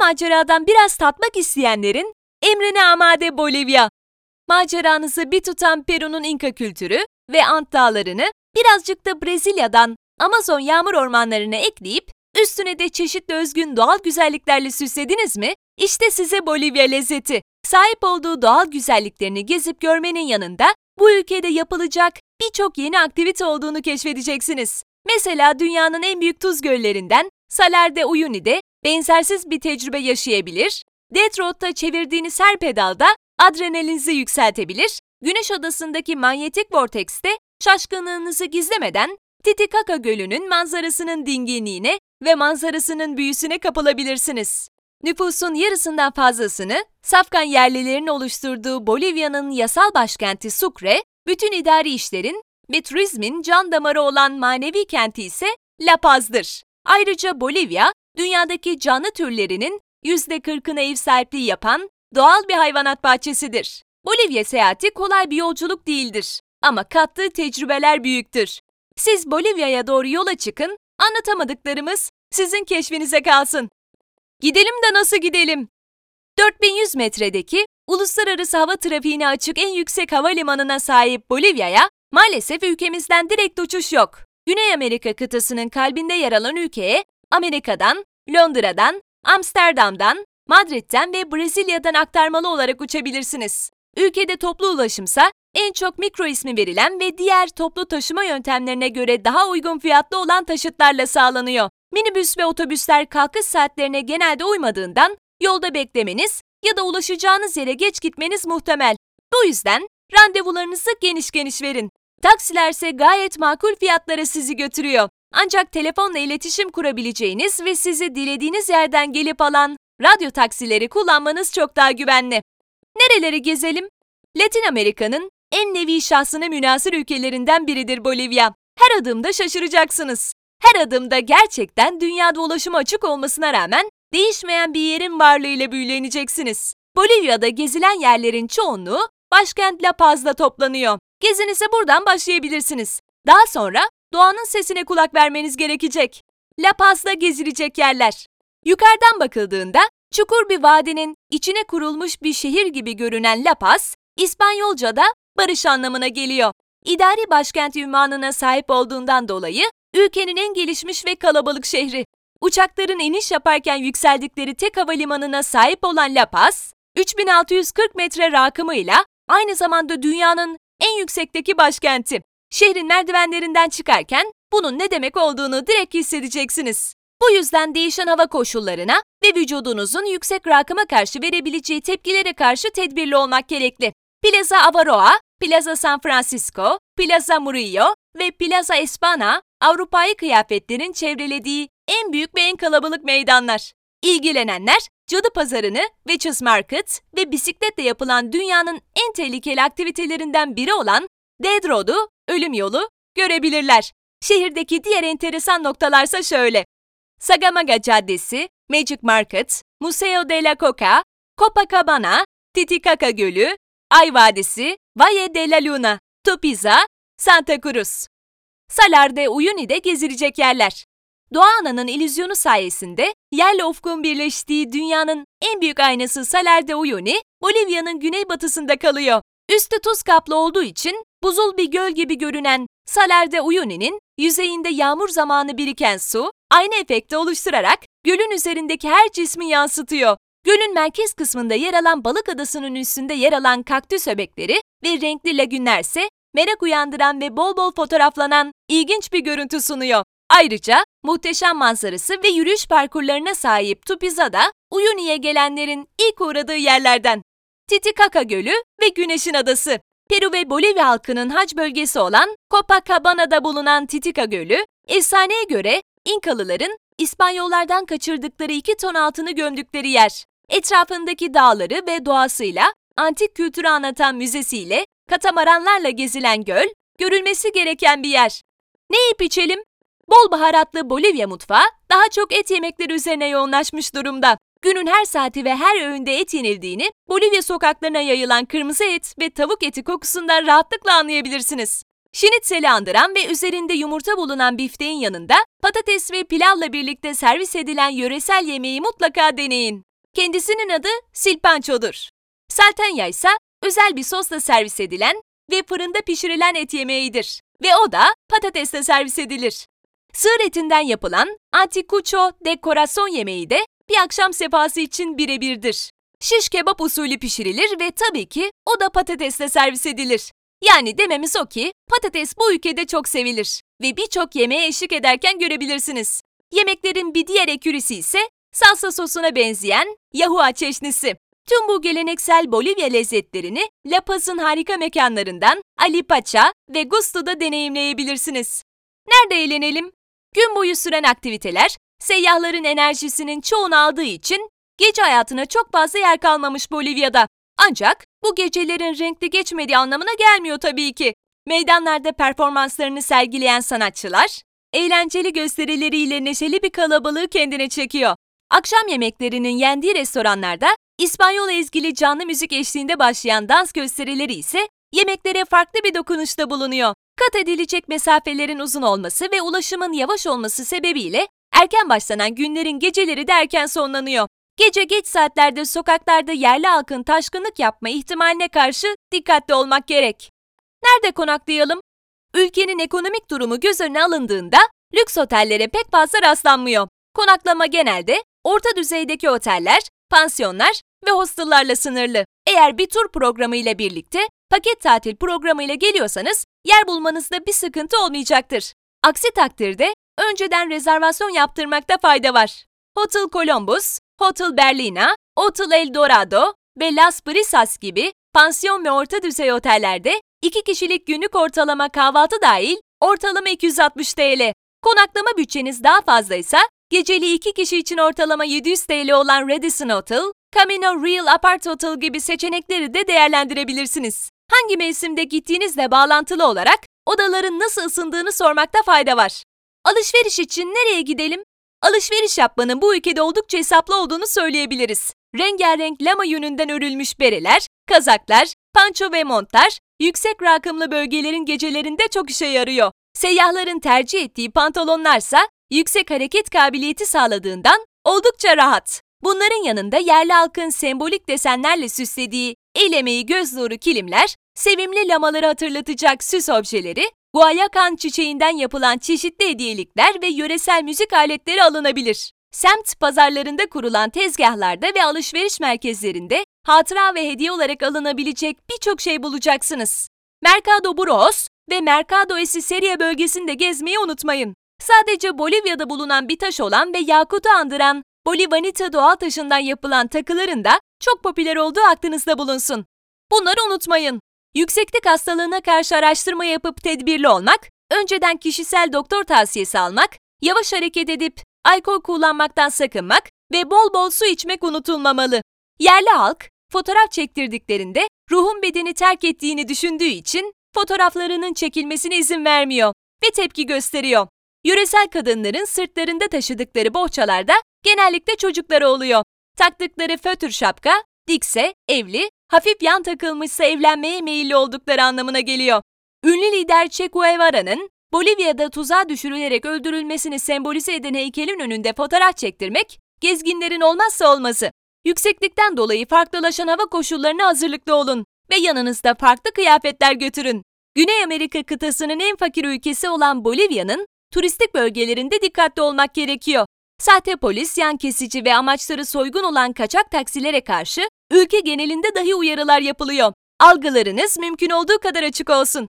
maceradan biraz tatmak isteyenlerin emrine amade Bolivya. Maceranızı bir tutan Peru'nun İnka kültürü ve Ant dağlarını birazcık da Brezilya'dan Amazon yağmur ormanlarına ekleyip üstüne de çeşitli özgün doğal güzelliklerle süslediniz mi? İşte size Bolivya lezzeti. Sahip olduğu doğal güzelliklerini gezip görmenin yanında bu ülkede yapılacak birçok yeni aktivite olduğunu keşfedeceksiniz. Mesela dünyanın en büyük tuz göllerinden Salar de Uyuni'de benzersiz bir tecrübe yaşayabilir, Death Road'da çevirdiğiniz her pedalda adrenalinizi yükseltebilir, Güneş Adası'ndaki manyetik vortekste şaşkınlığınızı gizlemeden Titicaca Gölü'nün manzarasının dinginliğine ve manzarasının büyüsüne kapılabilirsiniz. Nüfusun yarısından fazlasını Safkan yerlilerin oluşturduğu Bolivya'nın yasal başkenti Sucre, bütün idari işlerin ve turizmin can damarı olan manevi kenti ise La Paz'dır. Ayrıca Bolivya, dünyadaki canlı türlerinin %40'ına ev sahipliği yapan doğal bir hayvanat bahçesidir. Bolivya seyahati kolay bir yolculuk değildir ama kattığı tecrübeler büyüktür. Siz Bolivya'ya doğru yola çıkın, anlatamadıklarımız sizin keşfinize kalsın. Gidelim de nasıl gidelim? 4100 metredeki uluslararası hava trafiğine açık en yüksek havalimanına sahip Bolivya'ya maalesef ülkemizden direkt uçuş yok. Güney Amerika kıtasının kalbinde yer alan ülkeye Amerika'dan, Londra'dan, Amsterdam'dan, Madrid'den ve Brezilya'dan aktarmalı olarak uçabilirsiniz. Ülkede toplu ulaşımsa en çok mikro ismi verilen ve diğer toplu taşıma yöntemlerine göre daha uygun fiyatlı olan taşıtlarla sağlanıyor. Minibüs ve otobüsler kalkış saatlerine genelde uymadığından yolda beklemeniz ya da ulaşacağınız yere geç gitmeniz muhtemel. Bu yüzden randevularınızı geniş geniş verin. Taksilerse gayet makul fiyatlara sizi götürüyor. Ancak telefonla iletişim kurabileceğiniz ve sizi dilediğiniz yerden gelip alan radyo taksileri kullanmanız çok daha güvenli. Nereleri gezelim? Latin Amerika'nın en nevi şahsına münasır ülkelerinden biridir Bolivya. Her adımda şaşıracaksınız. Her adımda gerçekten dünyada ulaşım açık olmasına rağmen değişmeyen bir yerin varlığıyla büyüleneceksiniz. Bolivya'da gezilen yerlerin çoğunluğu başkent La Paz'da toplanıyor. Gezinize buradan başlayabilirsiniz. Daha sonra doğanın sesine kulak vermeniz gerekecek. La Paz'da gezilecek yerler. Yukarıdan bakıldığında çukur bir vadinin içine kurulmuş bir şehir gibi görünen La Paz, İspanyolca'da barış anlamına geliyor. İdari başkent ünvanına sahip olduğundan dolayı ülkenin en gelişmiş ve kalabalık şehri. Uçakların iniş yaparken yükseldikleri tek havalimanına sahip olan La Paz, 3640 metre rakımıyla aynı zamanda dünyanın en yüksekteki başkenti. Şehrin merdivenlerinden çıkarken bunun ne demek olduğunu direkt hissedeceksiniz. Bu yüzden değişen hava koşullarına ve vücudunuzun yüksek rakıma karşı verebileceği tepkilere karşı tedbirli olmak gerekli. Plaza Avaroa, Plaza San Francisco, Plaza Murillo ve Plaza Espana, Avrupa'yı kıyafetlerin çevrelediği en büyük ve en kalabalık meydanlar. İlgilenenler cadı pazarını, Witches Market ve bisikletle yapılan dünyanın en tehlikeli aktivitelerinden biri olan Dead Road'u, ölüm yolu, görebilirler. Şehirdeki diğer enteresan noktalarsa şöyle. Sagamaga Caddesi, Magic Market, Museo de la Coca, Copacabana, Titicaca Gölü, Ay Vadisi, Valle de la Luna, Tupiza, Santa Cruz. Salar de Uyuni'de gezilecek yerler. Doğa Ana'nın illüzyonu sayesinde yerle ufkun birleştiği dünyanın en büyük aynası Salar de Uyuni, Bolivya'nın güneybatısında kalıyor. Üstü tuz kaplı olduğu için buzul bir göl gibi görünen Salar de Uyuni'nin yüzeyinde yağmur zamanı biriken su, aynı efekti oluşturarak gölün üzerindeki her cismi yansıtıyor. Gölün merkez kısmında yer alan balık adasının üstünde yer alan kaktüs öbekleri ve renkli lagünlerse merak uyandıran ve bol bol fotoğraflanan ilginç bir görüntü sunuyor. Ayrıca muhteşem manzarası ve yürüyüş parkurlarına sahip Tupizada, Uyuni'ye gelenlerin ilk uğradığı yerlerden. Titicaca Gölü ve Güneşin Adası. Peru ve Bolivya halkının hac bölgesi olan Copacabana'da bulunan Titicaca Gölü, efsaneye göre İnkalıların İspanyollardan kaçırdıkları iki ton altını gömdükleri yer. Etrafındaki dağları ve doğasıyla, antik kültürü anlatan müzesiyle, katamaranlarla gezilen göl, görülmesi gereken bir yer. Ne yiyip içelim? Bol baharatlı Bolivya mutfağı daha çok et yemekleri üzerine yoğunlaşmış durumda. Günün her saati ve her öğünde et yenildiğini Bolivya sokaklarına yayılan kırmızı et ve tavuk eti kokusundan rahatlıkla anlayabilirsiniz. Şinitseli andıran ve üzerinde yumurta bulunan bifteğin yanında patates ve pilavla birlikte servis edilen yöresel yemeği mutlaka deneyin. Kendisinin adı silpançodur. Saltenya ise özel bir sosla servis edilen ve fırında pişirilen et yemeğidir. Ve o da patatesle servis edilir. Sığır etinden yapılan anticucho de corazon yemeği de bir akşam sefası için birebirdir. Şiş kebap usulü pişirilir ve tabii ki o da patatesle servis edilir. Yani dememiz o ki patates bu ülkede çok sevilir ve birçok yemeğe eşlik ederken görebilirsiniz. Yemeklerin bir diğer ekürisi ise salsa sosuna benzeyen yahua çeşnisi. Tüm bu geleneksel Bolivya lezzetlerini La Paz'ın harika mekanlarından Ali Pacha ve Gusto'da deneyimleyebilirsiniz. Nerede eğlenelim? Gün boyu süren aktiviteler, seyyahların enerjisinin çoğunu aldığı için gece hayatına çok fazla yer kalmamış Bolivya'da. Ancak bu gecelerin renkli geçmediği anlamına gelmiyor tabii ki. Meydanlarda performanslarını sergileyen sanatçılar, eğlenceli gösterileriyle neşeli bir kalabalığı kendine çekiyor. Akşam yemeklerinin yendiği restoranlarda İspanyol ezgili canlı müzik eşliğinde başlayan dans gösterileri ise yemeklere farklı bir dokunuşta bulunuyor. Kat edilecek mesafelerin uzun olması ve ulaşımın yavaş olması sebebiyle erken başlanan günlerin geceleri de erken sonlanıyor. Gece geç saatlerde sokaklarda yerli halkın taşkınlık yapma ihtimaline karşı dikkatli olmak gerek. Nerede konaklayalım? Ülkenin ekonomik durumu göz önüne alındığında lüks otellere pek fazla rastlanmıyor. Konaklama genelde orta düzeydeki oteller, pansiyonlar ve hostellarla sınırlı. Eğer bir tur programı ile birlikte paket tatil programı ile geliyorsanız yer bulmanızda bir sıkıntı olmayacaktır. Aksi takdirde önceden rezervasyon yaptırmakta fayda var. Hotel Columbus, Hotel Berlina, Hotel El Dorado ve Las Brisas gibi pansiyon ve orta düzey otellerde 2 kişilik günlük ortalama kahvaltı dahil ortalama 260 TL. Konaklama bütçeniz daha fazlaysa geceli 2 kişi için ortalama 700 TL olan Radisson Hotel, Camino Real Apart Hotel gibi seçenekleri de değerlendirebilirsiniz. Hangi mevsimde gittiğinizle bağlantılı olarak odaların nasıl ısındığını sormakta fayda var. Alışveriş için nereye gidelim? Alışveriş yapmanın bu ülkede oldukça hesaplı olduğunu söyleyebiliriz. Rengarenk lama yününden örülmüş bereler, kazaklar, panço ve montlar yüksek rakımlı bölgelerin gecelerinde çok işe yarıyor. Seyyahların tercih ettiği pantolonlarsa yüksek hareket kabiliyeti sağladığından oldukça rahat. Bunların yanında yerli halkın sembolik desenlerle süslediği el emeği göz nuru kilimler, sevimli lamaları hatırlatacak süs objeleri, guayacan çiçeğinden yapılan çeşitli hediyelikler ve yöresel müzik aletleri alınabilir. Semt pazarlarında kurulan tezgahlarda ve alışveriş merkezlerinde hatıra ve hediye olarak alınabilecek birçok şey bulacaksınız. Mercado Burros ve Mercado Esiseria bölgesinde gezmeyi unutmayın. Sadece Bolivya'da bulunan bir taş olan ve yakutu andıran Bolivanita doğal taşından yapılan takıların da çok popüler olduğu aklınızda bulunsun. Bunları unutmayın. Yükseklik hastalığına karşı araştırma yapıp tedbirli olmak, önceden kişisel doktor tavsiyesi almak, yavaş hareket edip alkol kullanmaktan sakınmak ve bol bol su içmek unutulmamalı. Yerli halk, fotoğraf çektirdiklerinde ruhun bedeni terk ettiğini düşündüğü için fotoğraflarının çekilmesine izin vermiyor ve tepki gösteriyor. Yöresel kadınların sırtlarında taşıdıkları bohçalarda genellikle çocukları oluyor. Taktıkları fötür şapka, dikse, evli, hafif yan takılmışsa evlenmeye meyilli oldukları anlamına geliyor. Ünlü lider Che Guevara'nın Bolivya'da tuzağa düşürülerek öldürülmesini sembolize eden heykelin önünde fotoğraf çektirmek, gezginlerin olmazsa olmazı. Yükseklikten dolayı farklılaşan hava koşullarına hazırlıklı olun ve yanınızda farklı kıyafetler götürün. Güney Amerika kıtasının en fakir ülkesi olan Bolivya'nın turistik bölgelerinde dikkatli olmak gerekiyor. Sahte polis, yan kesici ve amaçları soygun olan kaçak taksilere karşı ülke genelinde dahi uyarılar yapılıyor. Algılarınız mümkün olduğu kadar açık olsun.